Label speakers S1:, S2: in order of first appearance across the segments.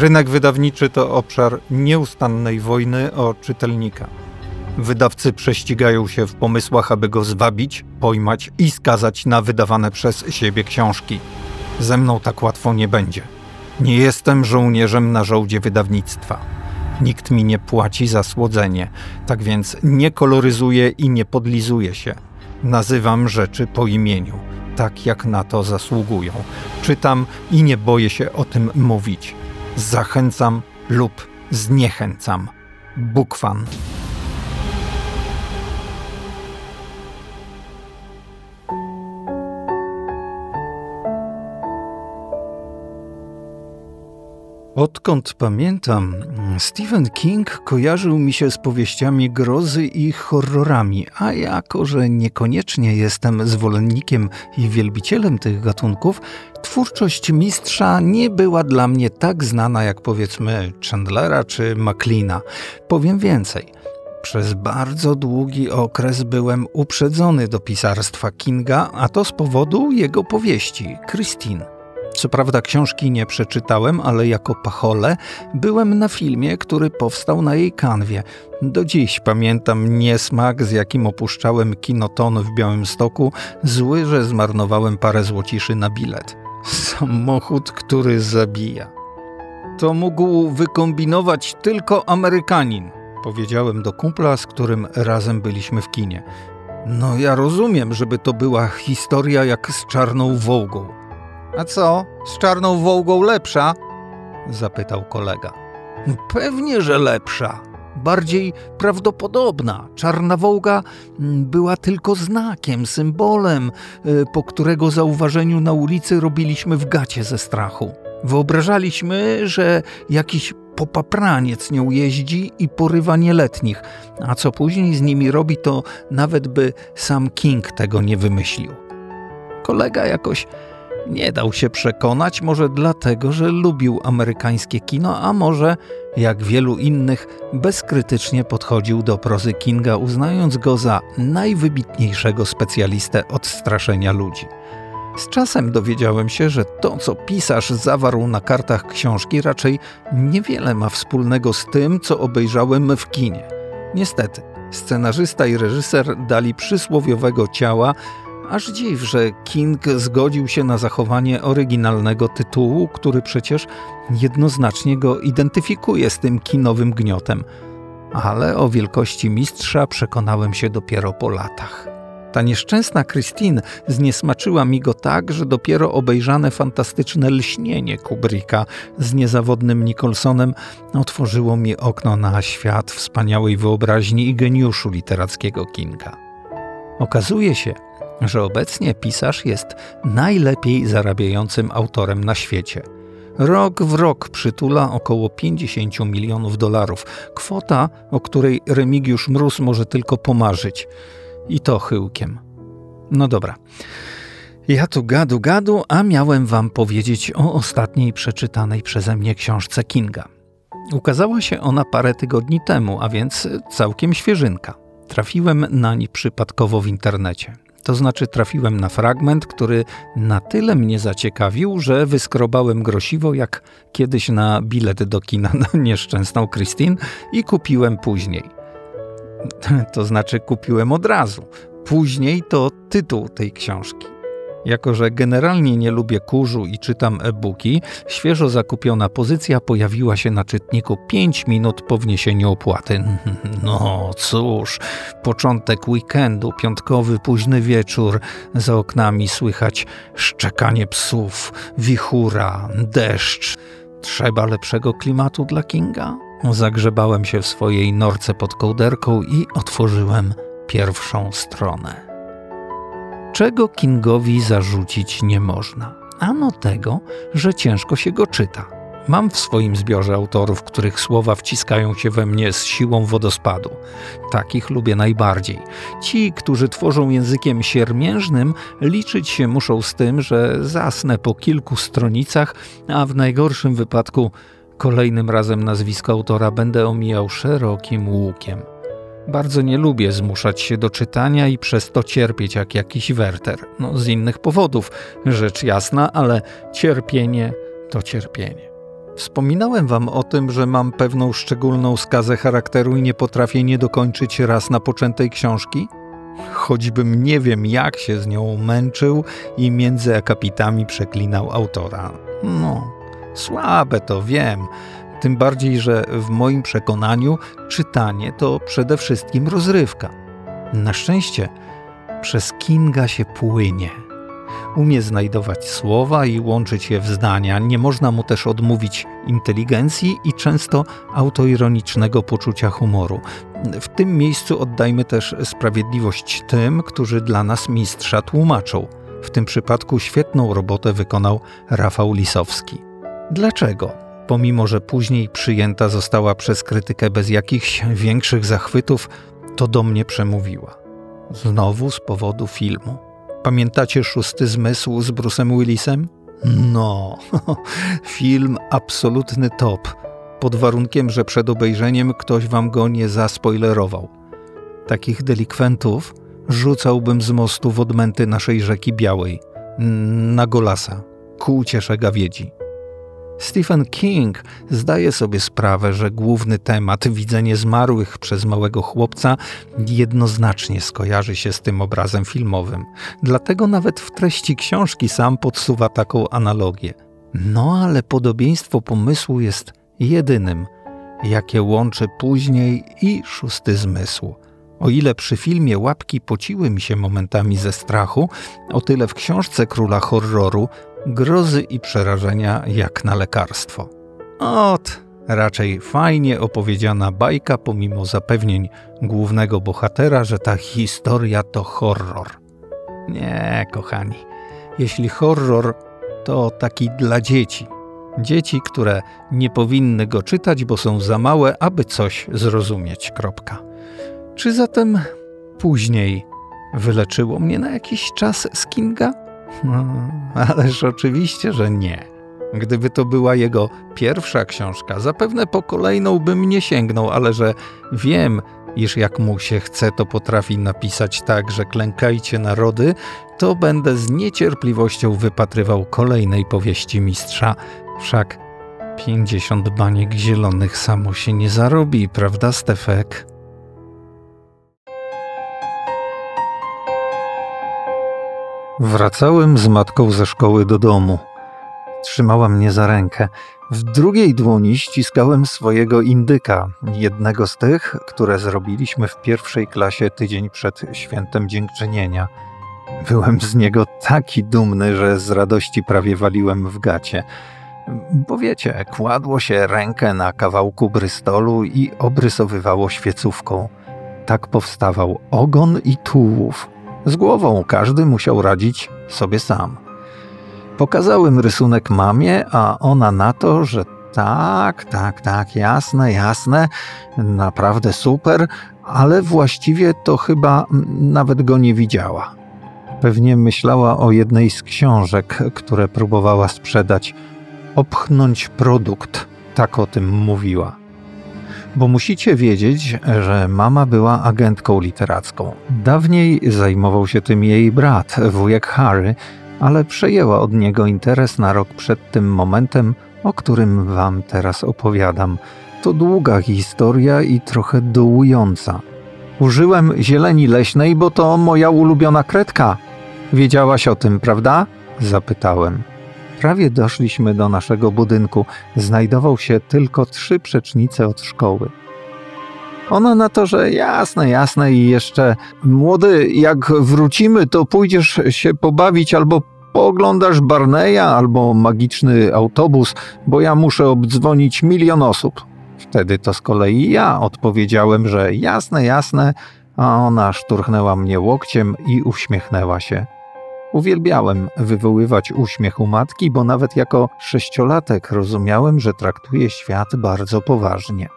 S1: Rynek wydawniczy to obszar nieustannej wojny o czytelnika. Wydawcy prześcigają się w pomysłach, aby go zwabić, pojmać i skazać na wydawane przez siebie książki. Ze mną tak łatwo nie będzie. Nie jestem żołnierzem na żołdzie wydawnictwa. Nikt mi nie płaci za słodzenie, tak więc nie koloryzuję i nie podlizuję się. Nazywam rzeczy po imieniu, tak jak na to zasługują. Czytam i nie boję się o tym mówić. Zachęcam lub zniechęcam. Bukwan. Odkąd pamiętam, Stephen King kojarzył mi się z powieściami grozy i horrorami, a jako, że niekoniecznie jestem zwolennikiem i wielbicielem tych gatunków, twórczość mistrza nie była dla mnie tak znana jak powiedzmy Chandlera czy McLeana. Powiem więcej. Przez bardzo długi okres byłem uprzedzony do pisarstwa Kinga, a to z powodu jego powieści Christine. Co prawda książki nie przeczytałem, ale jako pachole byłem na filmie, który powstał na jej kanwie. Do dziś pamiętam niesmak, z jakim opuszczałem kinoton w Białymstoku, zły, że zmarnowałem parę złociszy na bilet. Samochód, który zabija. To mógł wykombinować tylko Amerykanin, powiedziałem do kumpla, z którym razem byliśmy w kinie. No ja rozumiem, żeby to była historia jak z czarną wołgą. A co, z czarną wołgą lepsza? zapytał kolega. Pewnie, że lepsza. Bardziej prawdopodobna. Czarna wołga mm, była tylko znakiem, symbolem, y, po którego zauważeniu na ulicy robiliśmy w gacie ze strachu. Wyobrażaliśmy, że jakiś popapraniec nią jeździ i porywa nieletnich, a co później z nimi robi, to nawet by sam King tego nie wymyślił. Kolega jakoś nie dał się przekonać, może dlatego, że lubił amerykańskie kino, a może, jak wielu innych, bezkrytycznie podchodził do prozy Kinga, uznając go za najwybitniejszego specjalistę od straszenia ludzi. Z czasem dowiedziałem się, że to, co pisarz zawarł na kartach książki, raczej niewiele ma wspólnego z tym, co obejrzałem w kinie. Niestety, scenarzysta i reżyser dali przysłowiowego ciała Aż dziw, że King zgodził się na zachowanie oryginalnego tytułu, który przecież jednoznacznie go identyfikuje z tym kinowym gniotem. Ale o wielkości mistrza przekonałem się dopiero po latach. Ta nieszczęsna Christine zniesmaczyła mi go tak, że dopiero obejrzane fantastyczne lśnienie Kubricka z niezawodnym Nicholsonem otworzyło mi okno na świat wspaniałej wyobraźni i geniuszu literackiego Kinga. Okazuje się, że obecnie pisarz jest najlepiej zarabiającym autorem na świecie. Rok w rok przytula około 50 milionów dolarów. Kwota, o której Remigiusz Mróz może tylko pomarzyć. I to chyłkiem. No dobra. Ja tu gadu gadu, a miałem wam powiedzieć o ostatniej przeczytanej przeze mnie książce Kinga. Ukazała się ona parę tygodni temu, a więc całkiem świeżynka. Trafiłem nań przypadkowo w internecie. To znaczy trafiłem na fragment, który na tyle mnie zaciekawił, że wyskrobałem grosiwo jak kiedyś na bilet do kina na nieszczęsną Christine i kupiłem później. To znaczy kupiłem od razu. Później to tytuł tej książki. Jako, że generalnie nie lubię kurzu i czytam e-booki, świeżo zakupiona pozycja pojawiła się na czytniku 5 minut po wniesieniu opłaty. No cóż, początek weekendu, piątkowy późny wieczór, za oknami słychać szczekanie psów, wichura, deszcz. Trzeba lepszego klimatu dla Kinga? Zagrzebałem się w swojej norce pod kołderką i otworzyłem pierwszą stronę. Czego Kingowi zarzucić nie można? Ano tego, że ciężko się go czyta. Mam w swoim zbiorze autorów, których słowa wciskają się we mnie z siłą wodospadu. Takich lubię najbardziej. Ci, którzy tworzą językiem siermiężnym, liczyć się muszą z tym, że zasnę po kilku stronicach, a w najgorszym wypadku kolejnym razem nazwisko autora będę omijał szerokim łukiem. Bardzo nie lubię zmuszać się do czytania i przez to cierpieć jak jakiś werter. No, z innych powodów, rzecz jasna, ale cierpienie to cierpienie. Wspominałem wam o tym, że mam pewną szczególną skazę charakteru i nie potrafię nie dokończyć raz napoczętej książki? Choćbym nie wiem, jak się z nią męczył i między akapitami przeklinał autora. No, słabe to wiem. Tym bardziej, że w moim przekonaniu czytanie to przede wszystkim rozrywka. Na szczęście przez Kinga się płynie. Umie znajdować słowa i łączyć je w zdania. Nie można mu też odmówić inteligencji i często autoironicznego poczucia humoru. W tym miejscu oddajmy też sprawiedliwość tym, którzy dla nas mistrza tłumaczą. W tym przypadku świetną robotę wykonał Rafał Lisowski. Dlaczego? Pomimo, że później przyjęta została przez krytykę bez jakichś większych zachwytów, to do mnie przemówiła. Znowu z powodu filmu. Pamiętacie szósty zmysł z Bruce'em Willisem? No, film absolutny top, pod warunkiem, że przed obejrzeniem ktoś wam go nie zaspoilerował. Takich delikwentów rzucałbym z mostu w odmęty naszej rzeki Białej, na Golasa, ku uciesze gawiedzi. Stephen King zdaje sobie sprawę, że główny temat, widzenie zmarłych przez małego chłopca, jednoznacznie skojarzy się z tym obrazem filmowym. Dlatego nawet w treści książki sam podsuwa taką analogię. No ale podobieństwo pomysłu jest jedynym, jakie łączy później i szósty zmysł. O ile przy filmie łapki pociły mi się momentami ze strachu, o tyle w książce króla horroru grozy i przerażenia jak na lekarstwo. Ot, raczej fajnie opowiedziana bajka, pomimo zapewnień głównego bohatera, że ta historia to horror. Nie, kochani, jeśli horror, to taki dla dzieci. Dzieci, które nie powinny go czytać, bo są za małe, aby coś zrozumieć. Kropka. Czy zatem później wyleczyło mnie na jakiś czas z Kinga? No, ależ oczywiście, że nie. Gdyby to była jego pierwsza książka, zapewne po kolejną bym nie sięgnął, ale że wiem, iż jak mu się chce, to potrafi napisać tak, że klękajcie narody, to będę z niecierpliwością wypatrywał kolejnej powieści mistrza. Wszak pięćdziesiąt baniek zielonych samo się nie zarobi, prawda, Stefek? Wracałem z matką ze szkoły do domu. Trzymała mnie za rękę. W drugiej dłoni ściskałem swojego indyka, jednego z tych, które zrobiliśmy w pierwszej klasie tydzień przed świętem dziękczynienia. Byłem z niego taki dumny, że z radości prawie waliłem w gacie. Bo wiecie, kładło się rękę na kawałku brystolu i obrysowywało świecówką. Tak powstawał ogon i tułów. Z głową każdy musiał radzić sobie sam. Pokazałem rysunek mamie, a ona na to, że tak, tak, tak, jasne, jasne, naprawdę super, ale właściwie to chyba nawet go nie widziała. Pewnie myślała o jednej z książek, które próbowała sprzedać. Opchnąć produkt, tak o tym mówiła. Bo musicie wiedzieć, że mama była agentką literacką. Dawniej zajmował się tym jej brat, wujek Harry, ale przejęła od niego interes na rok przed tym momentem, o którym wam teraz opowiadam. To długa historia i trochę dołująca. Użyłem zieleni leśnej, bo to moja ulubiona kredka. Wiedziałaś o tym, prawda? Zapytałem. Prawie doszliśmy do naszego budynku. Znajdował się tylko trzy przecznice od szkoły. Ona na to, że jasne, jasne i jeszcze młody, jak wrócimy, to pójdziesz się pobawić albo pooglądasz Barneya albo magiczny autobus, bo ja muszę obdzwonić milion osób. Wtedy to z kolei ja odpowiedziałem, że jasne, jasne, a ona szturchnęła mnie łokciem i uśmiechnęła się. Uwielbiałem wywoływać uśmiech u matki, bo nawet jako sześciolatek rozumiałem, że traktuje świat bardzo poważnie.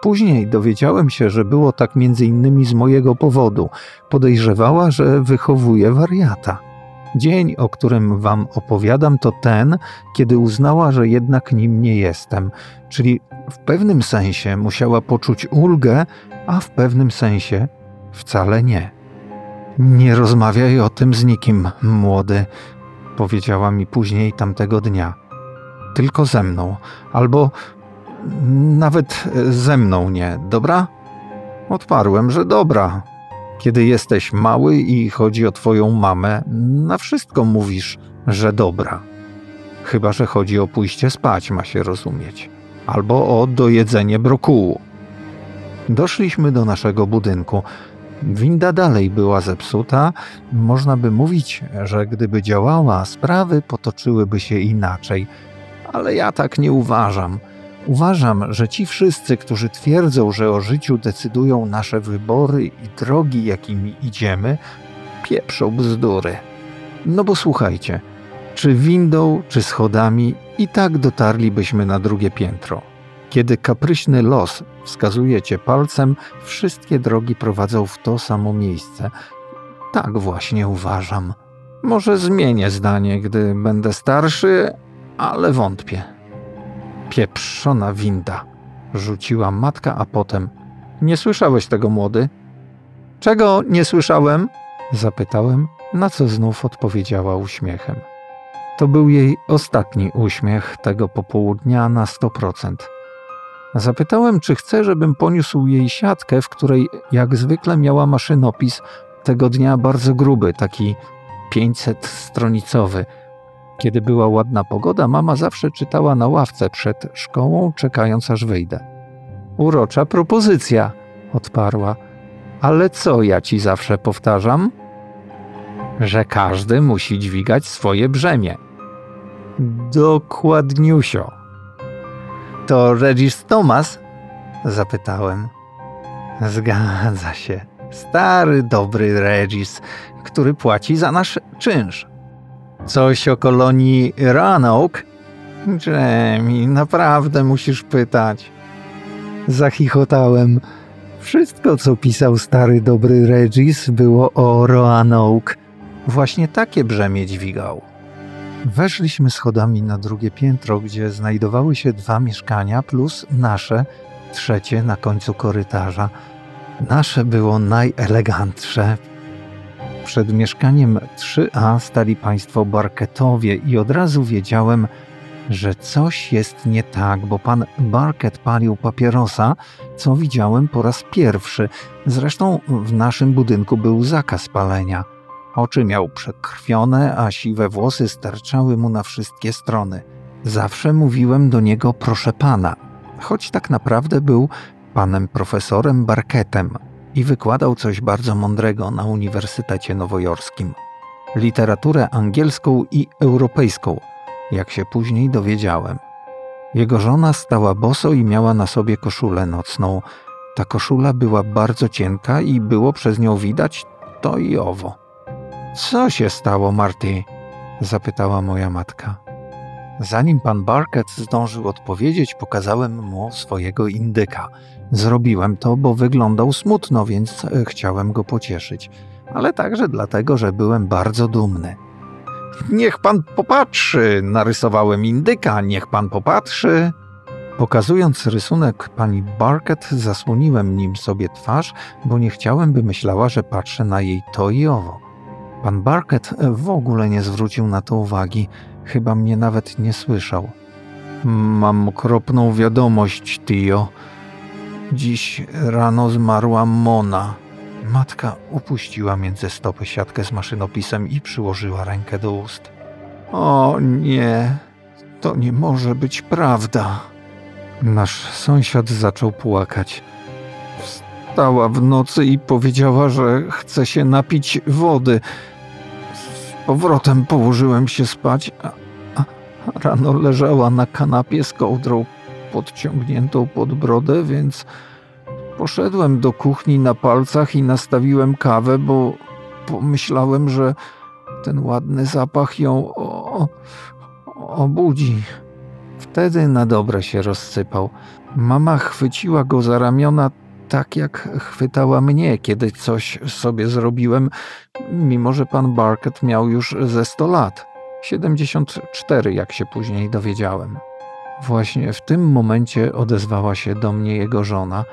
S1: Później dowiedziałem się, że było tak między innymi z mojego powodu. Podejrzewała, że wychowuje wariata. Dzień, o którym wam opowiadam, to ten, kiedy uznała, że jednak nim nie jestem, czyli w pewnym sensie musiała poczuć ulgę, a w pewnym sensie wcale nie. Nie rozmawiaj o tym z nikim, młody, powiedziała mi później tamtego dnia. tylko ze mną, albo nawet ze mną nie, dobra? Odparłem, że dobra. Kiedy jesteś mały i chodzi o twoją mamę, na wszystko mówisz, że dobra. Chyba, że chodzi o pójście spać, ma się rozumieć. Albo o dojedzenie brokułu. Doszliśmy do naszego budynku. Winda dalej była zepsuta. Można by mówić, że gdyby działała, sprawy potoczyłyby się inaczej. Ale ja tak nie uważam. Uważam, że ci wszyscy, którzy twierdzą, że o życiu decydują nasze wybory i drogi, jakimi idziemy, pieprzą bzdury. No bo słuchajcie, czy windą, czy schodami, i tak dotarlibyśmy na drugie piętro. Kiedy kapryśny los wskazuje cię palcem, wszystkie drogi prowadzą w to samo miejsce. Tak właśnie uważam. Może zmienię zdanie, gdy będę starszy, ale wątpię. Pieprzona winda, rzuciła matka, a potem. Nie słyszałeś tego, młody? Czego nie słyszałem? Zapytałem, na co znów odpowiedziała uśmiechem. To był jej ostatni uśmiech tego popołudnia na 100%. Zapytałem, czy chce, żebym poniósł jej siatkę, w której jak zwykle miała maszynopis, tego dnia bardzo gruby, taki 500-stronicowy. Kiedy była ładna pogoda, mama zawsze czytała na ławce przed szkołą, czekając aż wyjdę. Urocza propozycja, odparła. Ale co ja ci zawsze powtarzam? Że każdy musi dźwigać swoje brzemię. Dokładniusio. To Regis Thomas? Zapytałem. Zgadza się. Stary, dobry Regis, który płaci za nasz czynsz. Coś o kolonii Roanoke? Jamie, naprawdę musisz pytać. Zachichotałem. Wszystko, co pisał stary, dobry Regis, było o Roanoke. Właśnie takie brzemię dźwigał. Weszliśmy schodami na drugie piętro, gdzie znajdowały się dwa mieszkania plus nasze, trzecie na końcu korytarza. Nasze było najelegantsze. Przed mieszkaniem 3A stali państwo Barketowie i od razu wiedziałem, że coś jest nie tak, bo pan Barket palił papierosa, co widziałem po raz pierwszy. Zresztą w naszym budynku był zakaz palenia. Oczy miał przekrwione, a siwe włosy sterczały mu na wszystkie strony. Zawsze mówiłem do niego proszę pana, choć tak naprawdę był panem profesorem Barketem i wykładał coś bardzo mądrego na Uniwersytecie Nowojorskim. Literaturę angielską i europejską, jak się później dowiedziałem. Jego żona stała boso i miała na sobie koszulę nocną. Ta koszula była bardzo cienka i było przez nią widać to i owo. Co się stało, Marty? zapytała moja matka. Zanim pan Barket zdążył odpowiedzieć, pokazałem mu swojego indyka. Zrobiłem to, bo wyglądał smutno, więc e, chciałem go pocieszyć, ale także dlatego, że byłem bardzo dumny. Niech pan popatrzy, narysowałem indyka, niech pan popatrzy. Pokazując rysunek pani Barket, zasłoniłem nim sobie twarz, bo nie chciałem, by myślała, że patrzę na jej to i owo. Pan Barket w ogóle nie zwrócił na to uwagi, chyba mnie nawet nie słyszał. Mam okropną wiadomość, Tio. Dziś rano zmarła Mona. Matka upuściła między stopy siatkę z maszynopisem i przyłożyła rękę do ust. O nie, to nie może być prawda. Nasz sąsiad zaczął płakać. Wstała w nocy i powiedziała, że chce się napić wody. Powrotem położyłem się spać, a, a rano leżała na kanapie z kołdrą podciągniętą pod brodę, więc poszedłem do kuchni na palcach i nastawiłem kawę, bo pomyślałem, że ten ładny zapach ją o, obudzi. Wtedy na dobre się rozsypał. Mama chwyciła go za ramiona tak, jak chwytała mnie, kiedy coś sobie zrobiłem, mimo że pan Barket miał już ze 100 lat. 74, jak się później dowiedziałem. Właśnie w tym momencie odezwała się do mnie jego żona.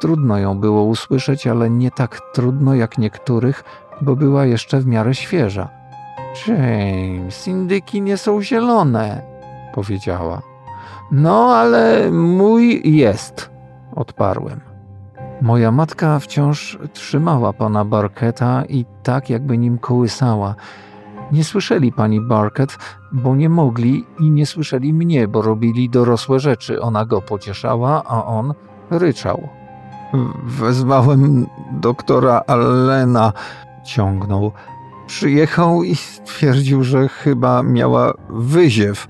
S1: Trudno ją było usłyszeć, ale nie tak trudno jak niektórych, bo była jeszcze w miarę świeża. James, indyki nie są zielone, powiedziała. No, ale mój jest, odparłem. Moja matka wciąż trzymała pana Barketa i tak jakby nim kołysała. Nie słyszeli pani Barket, bo nie mogli i nie słyszeli mnie, bo robili dorosłe rzeczy. Ona go pocieszała, a on ryczał. Wezwałem doktora Allena, ciągnął. Przyjechał i stwierdził, że chyba miała wyziew.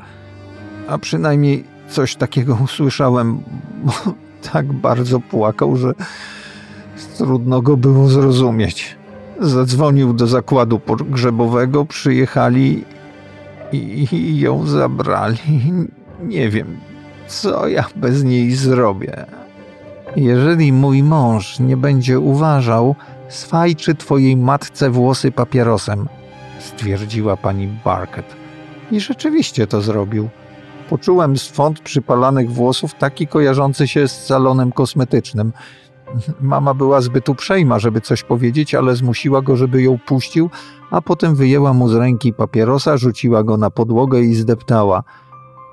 S1: A przynajmniej coś takiego usłyszałem, bo tak bardzo płakał, że trudno go było zrozumieć. Zadzwonił do zakładu pogrzebowego, przyjechali i, i ją zabrali. Nie wiem, co ja bez niej zrobię. Jeżeli mój mąż nie będzie uważał, swajczy twojej matce włosy papierosem, stwierdziła pani Barket. I rzeczywiście to zrobił. Poczułem swąd przypalanych włosów taki kojarzący się z salonem kosmetycznym. Mama była zbyt uprzejma, żeby coś powiedzieć, ale zmusiła go, żeby ją puścił, a potem wyjęła mu z ręki papierosa, rzuciła go na podłogę i zdeptała.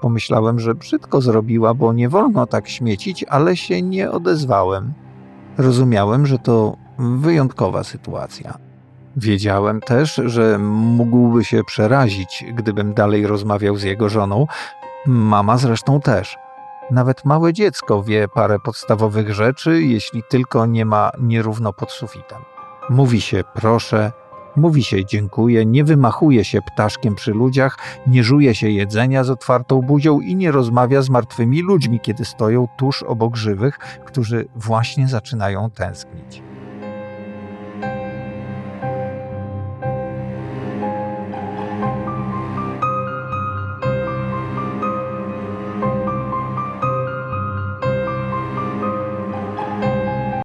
S1: Pomyślałem, że brzydko zrobiła, bo nie wolno tak śmiecić, ale się nie odezwałem. Rozumiałem, że to wyjątkowa sytuacja. Wiedziałem też, że mógłby się przerazić, gdybym dalej rozmawiał z jego żoną. Mama zresztą też. Nawet małe dziecko wie parę podstawowych rzeczy, jeśli tylko nie ma nierówno pod sufitem. Mówi się proszę, mówi się dziękuję, nie wymachuje się ptaszkiem przy ludziach, nie żuje się jedzenia z otwartą buzią i nie rozmawia z martwymi ludźmi, kiedy stoją tuż obok żywych, którzy właśnie zaczynają tęsknić.